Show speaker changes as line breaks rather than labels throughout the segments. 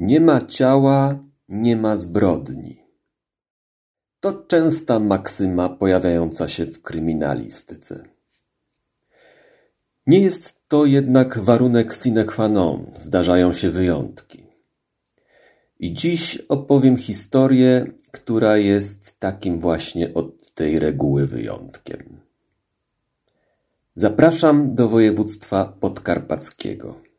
Nie ma ciała, nie ma zbrodni. To częsta maksyma pojawiająca się w kryminalistyce. Nie jest to jednak warunek sine qua non, zdarzają się wyjątki. I dziś opowiem historię, która jest takim właśnie od tej reguły wyjątkiem. Zapraszam do województwa podkarpackiego.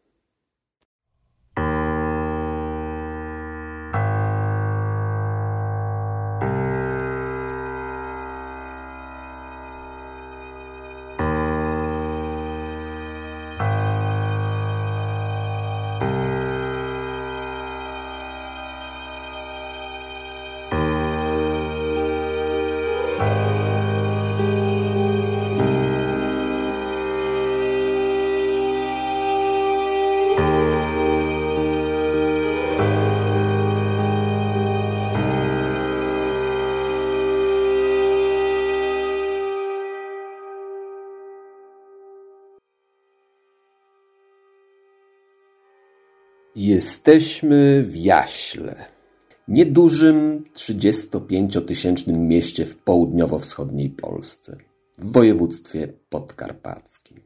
Jesteśmy w Jaśle, niedużym 35-tysięcznym mieście w południowo-wschodniej Polsce, w województwie podkarpackim.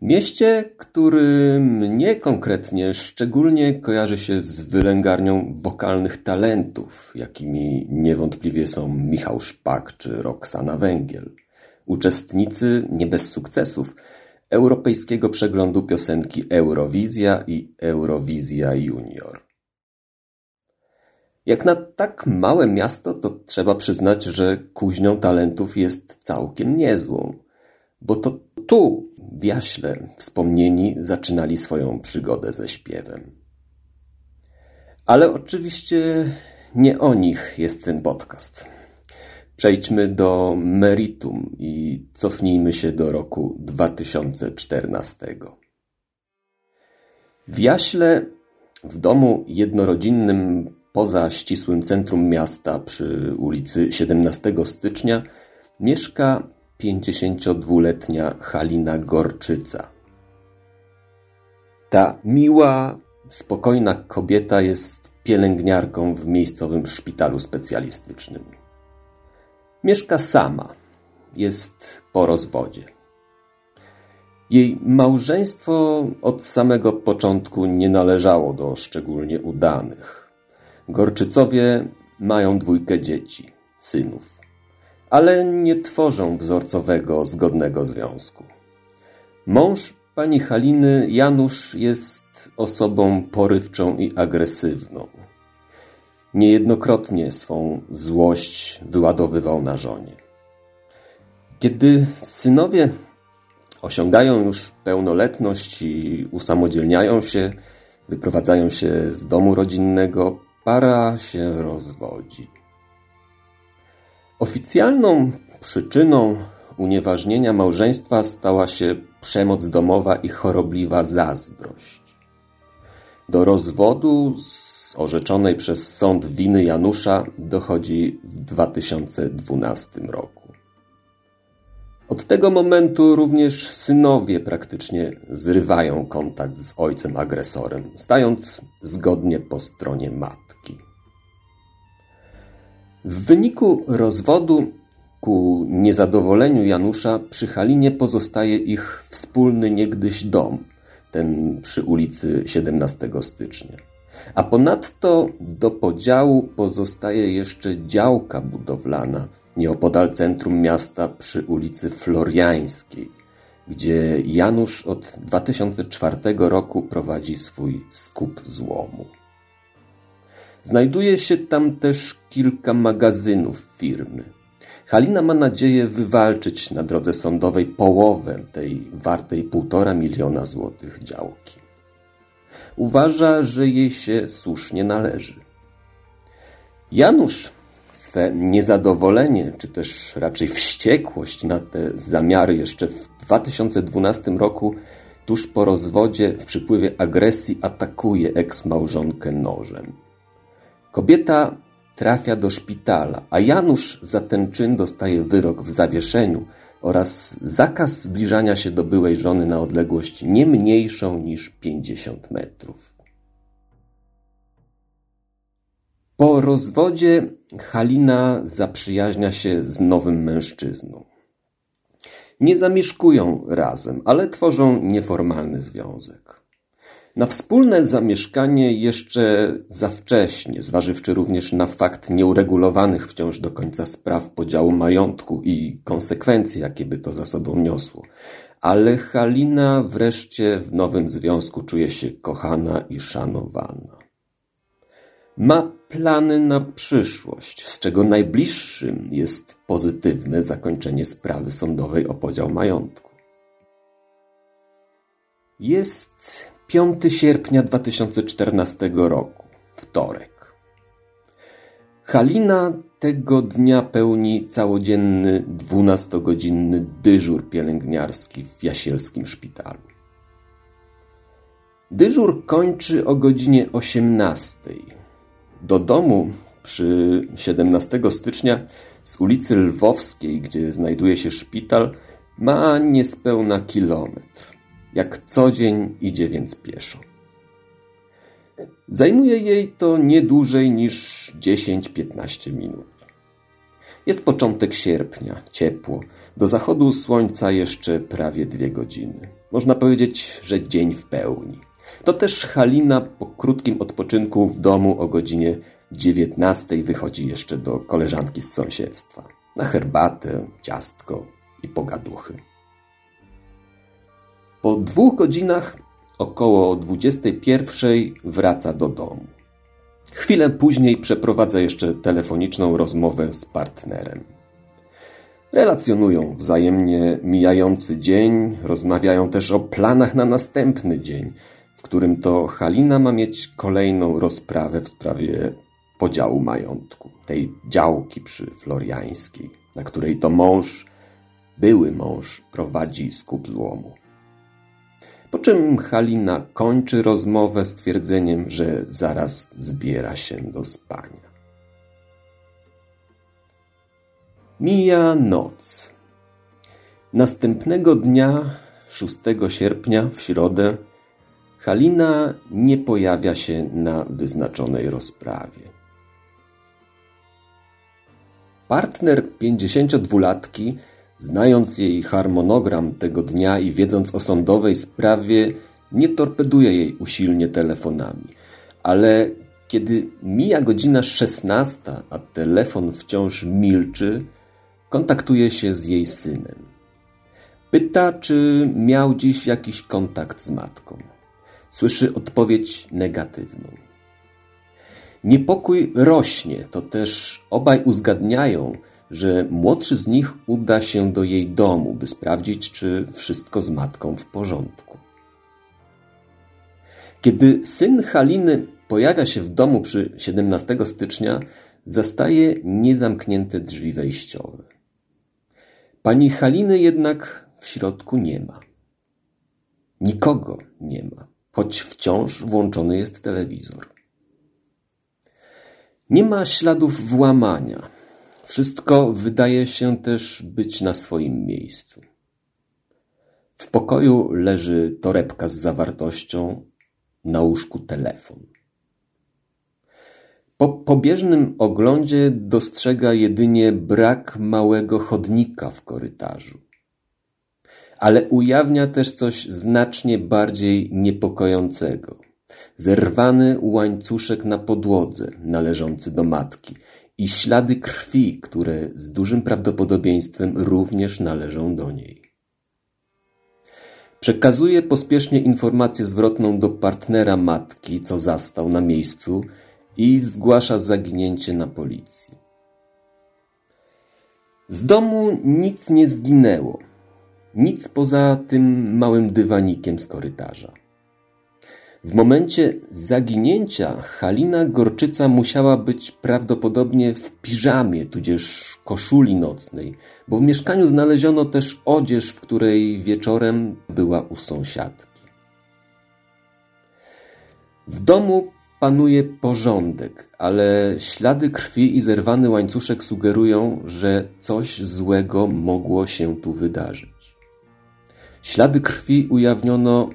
Mieście, którym mnie konkretnie szczególnie kojarzy się z wylęgarnią wokalnych talentów, jakimi niewątpliwie są Michał Szpak czy Roxana Węgiel. Uczestnicy nie bez sukcesów – Europejskiego Przeglądu Piosenki Eurowizja i Eurowizja Junior. Jak na tak małe miasto, to trzeba przyznać, że kuźnią talentów jest całkiem niezłą, bo to tu, w Jaśle, wspomnieni zaczynali swoją przygodę ze śpiewem. Ale oczywiście nie o nich jest ten podcast. Przejdźmy do meritum i cofnijmy się do roku 2014. W Jaśle, w domu jednorodzinnym poza ścisłym centrum miasta przy ulicy 17 stycznia mieszka 52-letnia Halina Gorczyca. Ta miła, spokojna kobieta jest pielęgniarką w miejscowym szpitalu specjalistycznym. Mieszka sama. Jest po rozwodzie. Jej małżeństwo od samego początku nie należało do szczególnie udanych. Gorczycowie mają dwójkę dzieci, synów, ale nie tworzą wzorcowego, zgodnego związku. Mąż pani Haliny, Janusz, jest osobą porywczą i agresywną. Niejednokrotnie swą złość wyładowywał na żonie. Kiedy synowie osiągają już pełnoletność i usamodzielniają się, wyprowadzają się z domu rodzinnego, para się rozwodzi. Oficjalną przyczyną unieważnienia małżeństwa stała się przemoc domowa i chorobliwa zazdrość. Do rozwodu z orzeczonej przez sąd winy Janusza dochodzi w 2012 roku. Od tego momentu również synowie praktycznie zrywają kontakt z ojcem agresorem, stając zgodnie po stronie matki. W wyniku rozwodu ku niezadowoleniu Janusza przy Halinie pozostaje ich wspólny niegdyś dom, ten przy ulicy 17 stycznia. A ponadto do podziału pozostaje jeszcze działka budowlana nieopodal centrum miasta przy ulicy Floriańskiej, gdzie Janusz od 2004 roku prowadzi swój skup złomu. Znajduje się tam też kilka magazynów firmy. Halina ma nadzieję wywalczyć na drodze sądowej połowę tej wartej półtora miliona złotych działki. Uważa, że jej się słusznie należy. Janusz swe niezadowolenie, czy też raczej wściekłość na te zamiary jeszcze w 2012 roku, tuż po rozwodzie, w przypływie agresji atakuje eks-małżonkę nożem. Kobieta trafia do szpitala, a Janusz za ten czyn dostaje wyrok w zawieszeniu oraz zakaz zbliżania się do byłej żony na odległość nie mniejszą niż 50 metrów. Po rozwodzie Halina zaprzyjaźnia się z nowym mężczyzną. Nie zamieszkują razem, ale tworzą nieformalny związek. Na wspólne zamieszkanie jeszcze za wcześnie, zważywszy również na fakt nieuregulowanych wciąż do końca spraw podziału majątku i konsekwencji, jakie by to za sobą niosło. Ale Halina wreszcie w nowym związku czuje się kochana i szanowana. Ma plany na przyszłość, z czego najbliższym jest pozytywne zakończenie sprawy sądowej o podział majątku. Jest 5 sierpnia 2014 roku, wtorek. Halina tego dnia pełni całodzienny, dwunastogodzinny dyżur pielęgniarski w Jasielskim szpitalu. Dyżur kończy o godzinie 18. Do domu przy 17 stycznia z ulicy Lwowskiej, gdzie znajduje się szpital, ma niespełna kilometr. Jak co dzień idzie więc pieszo. Zajmuje jej to nie dłużej niż 10-15 minut. Jest początek sierpnia, ciepło. Do zachodu słońca jeszcze prawie dwie godziny. Można powiedzieć, że dzień w pełni. To też Halina po krótkim odpoczynku w domu o godzinie 19 wychodzi jeszcze do koleżanki z sąsiedztwa. Na herbatę, ciastko i pogaduchy. Po dwóch godzinach, około 21, wraca do domu. Chwilę później przeprowadza jeszcze telefoniczną rozmowę z partnerem. Relacjonują wzajemnie mijający dzień, rozmawiają też o planach na następny dzień, w którym to Halina ma mieć kolejną rozprawę w sprawie podziału majątku, tej działki przy Floriańskiej, na której to mąż, były mąż, prowadzi skup złomu. Po czym Halina kończy rozmowę stwierdzeniem, że zaraz zbiera się do spania. Mija noc. Następnego dnia, 6 sierpnia, w środę, Halina nie pojawia się na wyznaczonej rozprawie. Partner 52-latki Znając jej harmonogram tego dnia i wiedząc o sądowej sprawie, nie torpeduje jej usilnie telefonami. Ale kiedy mija godzina 16, a telefon wciąż milczy, kontaktuje się z jej synem. Pyta, czy miał dziś jakiś kontakt z matką. Słyszy odpowiedź negatywną. Niepokój rośnie, to też obaj uzgadniają, że młodszy z nich uda się do jej domu, by sprawdzić, czy wszystko z matką w porządku. Kiedy syn Haliny pojawia się w domu przy 17 stycznia, zastaje niezamknięte drzwi wejściowe. Pani Haliny jednak w środku nie ma. Nikogo nie ma, choć wciąż włączony jest telewizor. Nie ma śladów włamania, wszystko wydaje się też być na swoim miejscu. W pokoju leży torebka z zawartością, na łóżku telefon. Po pobieżnym oglądzie dostrzega jedynie brak małego chodnika w korytarzu. Ale ujawnia też coś znacznie bardziej niepokojącego. Zerwany łańcuszek na podłodze należący do matki i ślady krwi, które z dużym prawdopodobieństwem również należą do niej. Przekazuje pospiesznie informację zwrotną do partnera matki, co zastał na miejscu i zgłasza zaginięcie na policji. Z domu nic nie zginęło. Nic poza tym małym dywanikiem z korytarza. W momencie zaginięcia Halina Gorczyca musiała być prawdopodobnie w piżamie, tudzież koszuli nocnej, bo w mieszkaniu znaleziono też odzież, w której wieczorem była u sąsiadki. W domu panuje porządek, ale ślady krwi i zerwany łańcuszek sugerują, że coś złego mogło się tu wydarzyć. Ślady krwi ujawniono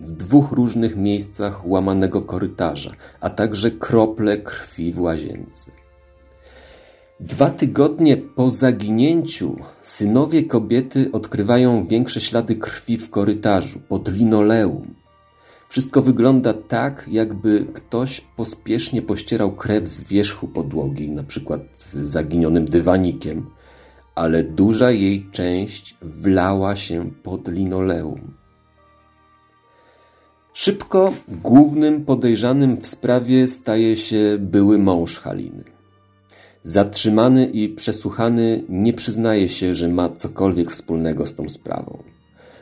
w dwóch różnych miejscach łamanego korytarza, a także krople krwi w łazience. Dwa tygodnie po zaginięciu synowie kobiety odkrywają większe ślady krwi w korytarzu, pod linoleum. Wszystko wygląda tak, jakby ktoś pospiesznie pościerał krew z wierzchu podłogi, na przykład zaginionym dywanikiem, ale duża jej część wlała się pod linoleum. Szybko głównym podejrzanym w sprawie staje się były mąż Haliny. Zatrzymany i przesłuchany nie przyznaje się, że ma cokolwiek wspólnego z tą sprawą.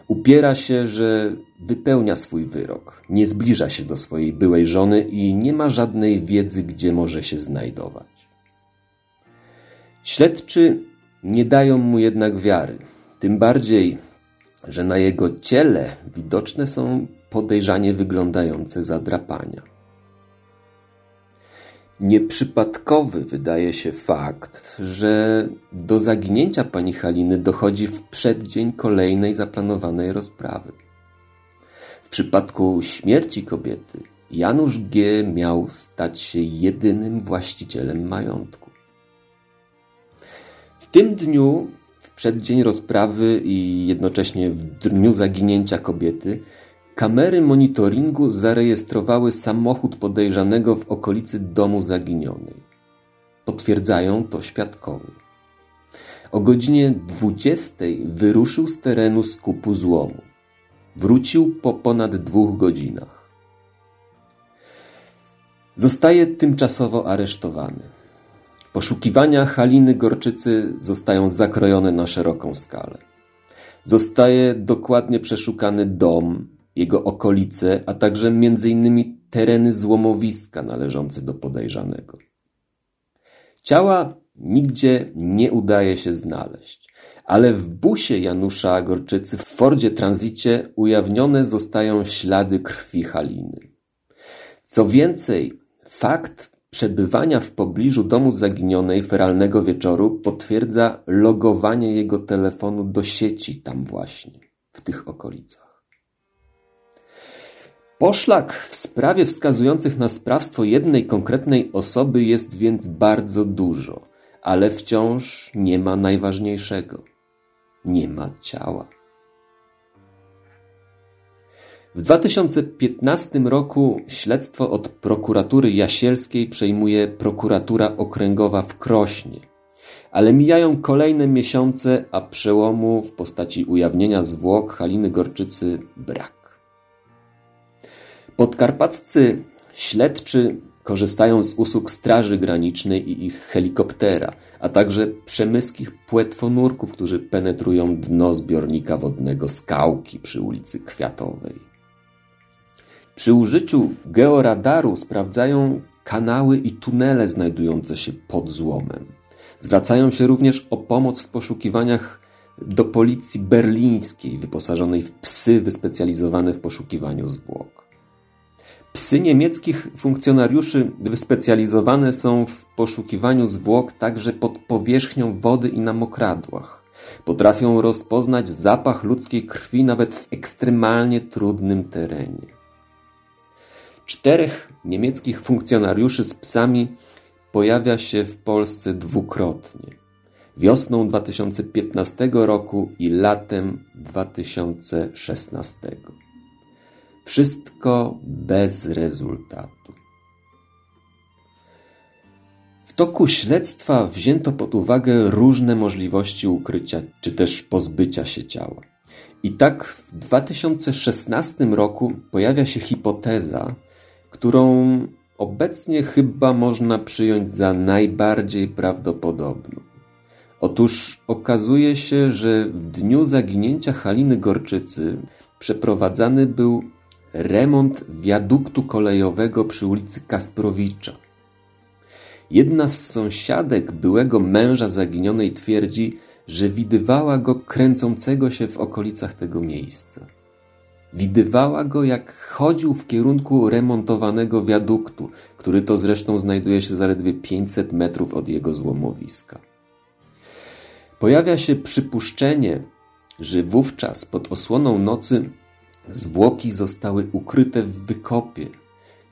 Upiera się, że wypełnia swój wyrok, nie zbliża się do swojej byłej żony i nie ma żadnej wiedzy, gdzie może się znajdować. Śledczy nie dają mu jednak wiary, tym bardziej, że na jego ciele widoczne są podejrzanie wyglądające zadrapania. Nieprzypadkowy wydaje się fakt, że do zaginięcia pani Haliny dochodzi w przeddzień kolejnej zaplanowanej rozprawy. W przypadku śmierci kobiety Janusz G. miał stać się jedynym właścicielem majątku. W tym dniu, w przeddzień rozprawy i jednocześnie w dniu zaginięcia kobiety, Kamery monitoringu zarejestrowały samochód podejrzanego w okolicy domu zaginionej. Potwierdzają to świadkowie. O godzinie 20 wyruszył z terenu skupu złomu. Wrócił po ponad dwóch godzinach. Zostaje tymczasowo aresztowany. Poszukiwania Haliny Gorczycy zostają zakrojone na szeroką skalę. Zostaje dokładnie przeszukany dom, jego okolice, a także m.in. tereny złomowiska należące do podejrzanego. Ciała nigdzie nie udaje się znaleźć, ale w busie Janusza Gorczycy w Fordzie Transicie ujawnione zostają ślady krwi Haliny. Co więcej, fakt przebywania w pobliżu domu zaginionej feralnego wieczoru potwierdza logowanie jego telefonu do sieci tam właśnie, w tych okolicach. Poszlak w sprawie wskazujących na sprawstwo jednej konkretnej osoby jest więc bardzo dużo, ale wciąż nie ma najważniejszego. Nie ma ciała. W 2015 roku śledztwo od prokuratury jasielskiej przejmuje prokuratura okręgowa w Krośnie. Ale mijają kolejne miesiące, a przełomu w postaci ujawnienia zwłok Haliny Gorczycy brak. Podkarpaccy śledczy korzystają z usług Straży Granicznej i ich helikoptera, a także przemyskich płetwonurków, którzy penetrują dno zbiornika wodnego Skałki przy ulicy Kwiatowej. Przy użyciu georadaru sprawdzają kanały i tunele znajdujące się pod złomem. Zwracają się również o pomoc w poszukiwaniach do policji berlińskiej, wyposażonej w psy wyspecjalizowane w poszukiwaniu zwłok. Psy niemieckich funkcjonariuszy wyspecjalizowane są w poszukiwaniu zwłok także pod powierzchnią wody i na mokradłach. Potrafią rozpoznać zapach ludzkiej krwi nawet w ekstremalnie trudnym terenie. Czterech niemieckich funkcjonariuszy z psami pojawia się w Polsce dwukrotnie. Wiosną 2015 roku i latem 2016. Wszystko bez rezultatu. W toku śledztwa wzięto pod uwagę różne możliwości ukrycia czy też pozbycia się ciała. I tak w 2016 roku pojawia się hipoteza, którą obecnie chyba można przyjąć za najbardziej prawdopodobną. Otóż okazuje się, że w dniu zaginięcia Haliny Gorczycy przeprowadzany był remont wiaduktu kolejowego przy ulicy Kasprowicza. Jedna z sąsiadek byłego męża zaginionej twierdzi, że widywała go kręcącego się w okolicach tego miejsca. Widywała go, jak chodził w kierunku remontowanego wiaduktu, który to zresztą znajduje się zaledwie 500 metrów od jego złomowiska. Pojawia się przypuszczenie, że wówczas pod osłoną nocy zwłoki zostały ukryte w wykopie,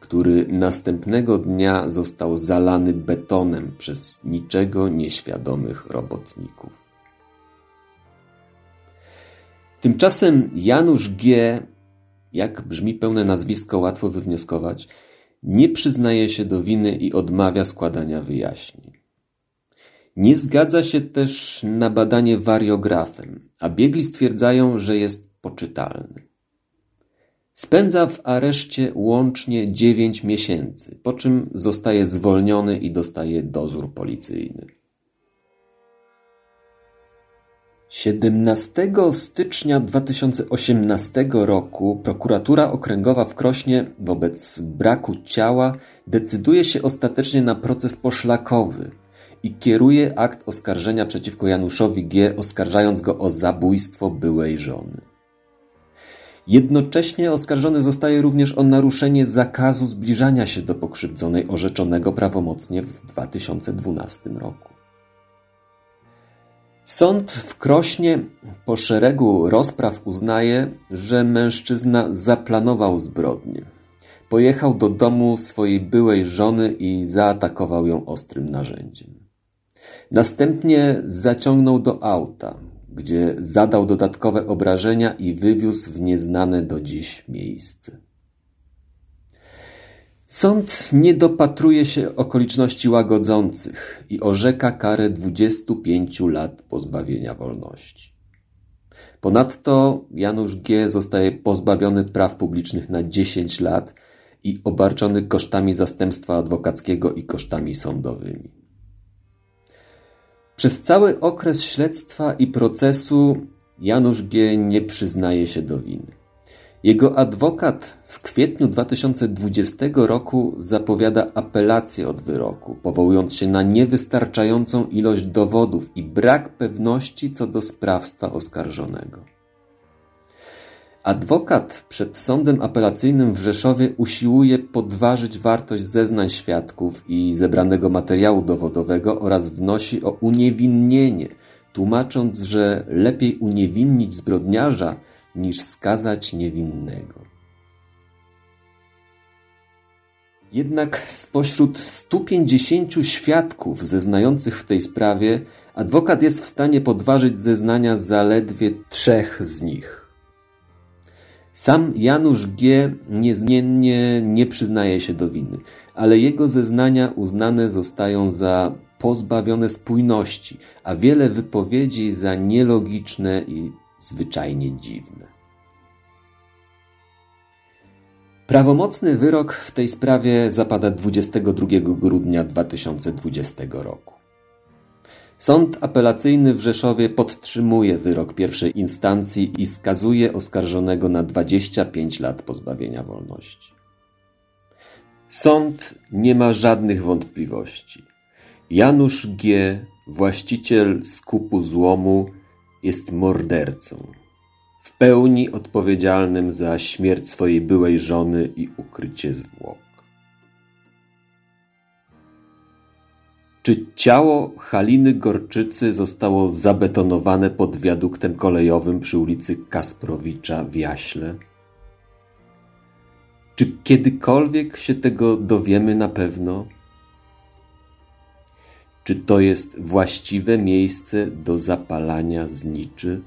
który następnego dnia został zalany betonem przez niczego nieświadomych robotników. Tymczasem Janusz G., jak brzmi pełne nazwisko, łatwo wywnioskować, nie przyznaje się do winy i odmawia składania wyjaśnień. Nie zgadza się też na badanie wariografem, a biegli stwierdzają, że jest poczytalny. Spędza w areszcie łącznie dziewięć miesięcy, po czym zostaje zwolniony i dostaje dozór policyjny. 17 stycznia 2018 roku prokuratura okręgowa w Krośnie wobec braku ciała decyduje się ostatecznie na proces poszlakowy i kieruje akt oskarżenia przeciwko Januszowi G., oskarżając go o zabójstwo byłej żony. Jednocześnie oskarżony zostaje również o naruszenie zakazu zbliżania się do pokrzywdzonej orzeczonego prawomocnie w 2012 roku. Sąd w Krośnie po szeregu rozpraw uznaje, że mężczyzna zaplanował zbrodnię. Pojechał do domu swojej byłej żony i zaatakował ją ostrym narzędziem. Następnie zaciągnął do auta, gdzie zadał dodatkowe obrażenia i wywiózł w nieznane do dziś miejsce. Sąd nie dopatruje się okoliczności łagodzących i orzeka karę 25 lat pozbawienia wolności. Ponadto Janusz G. zostaje pozbawiony praw publicznych na 10 lat i obarczony kosztami zastępstwa adwokackiego i kosztami sądowymi. Przez cały okres śledztwa i procesu Janusz G. nie przyznaje się do winy. Jego adwokat w kwietniu 2020 roku zapowiada apelację od wyroku, powołując się na niewystarczającą ilość dowodów i brak pewności co do sprawstwa oskarżonego. Adwokat przed sądem apelacyjnym w Rzeszowie usiłuje podważyć wartość zeznań świadków i zebranego materiału dowodowego oraz wnosi o uniewinnienie, tłumacząc, że lepiej uniewinnić zbrodniarza niż skazać niewinnego. Jednak spośród 150 świadków zeznających w tej sprawie, adwokat jest w stanie podważyć zeznania zaledwie trzech z nich. Sam Janusz G. niezmiennie nie przyznaje się do winy, ale jego zeznania uznane zostają za pozbawione spójności, a wiele wypowiedzi za nielogiczne i zwyczajnie dziwne. Prawomocny wyrok w tej sprawie zapada 22 grudnia 2020 roku. Sąd apelacyjny w Rzeszowie podtrzymuje wyrok pierwszej instancji i skazuje oskarżonego na 25 lat pozbawienia wolności. Sąd nie ma żadnych wątpliwości. Janusz G., właściciel skupu złomu, jest mordercą, w pełni odpowiedzialnym za śmierć swojej byłej żony i ukrycie zwłok. Czy ciało Haliny Gorczycy zostało zabetonowane pod wiaduktem kolejowym przy ulicy Kasprowicza w Jaśle? Czy kiedykolwiek się tego dowiemy na pewno? Czy to jest właściwe miejsce do zapalania zniczy?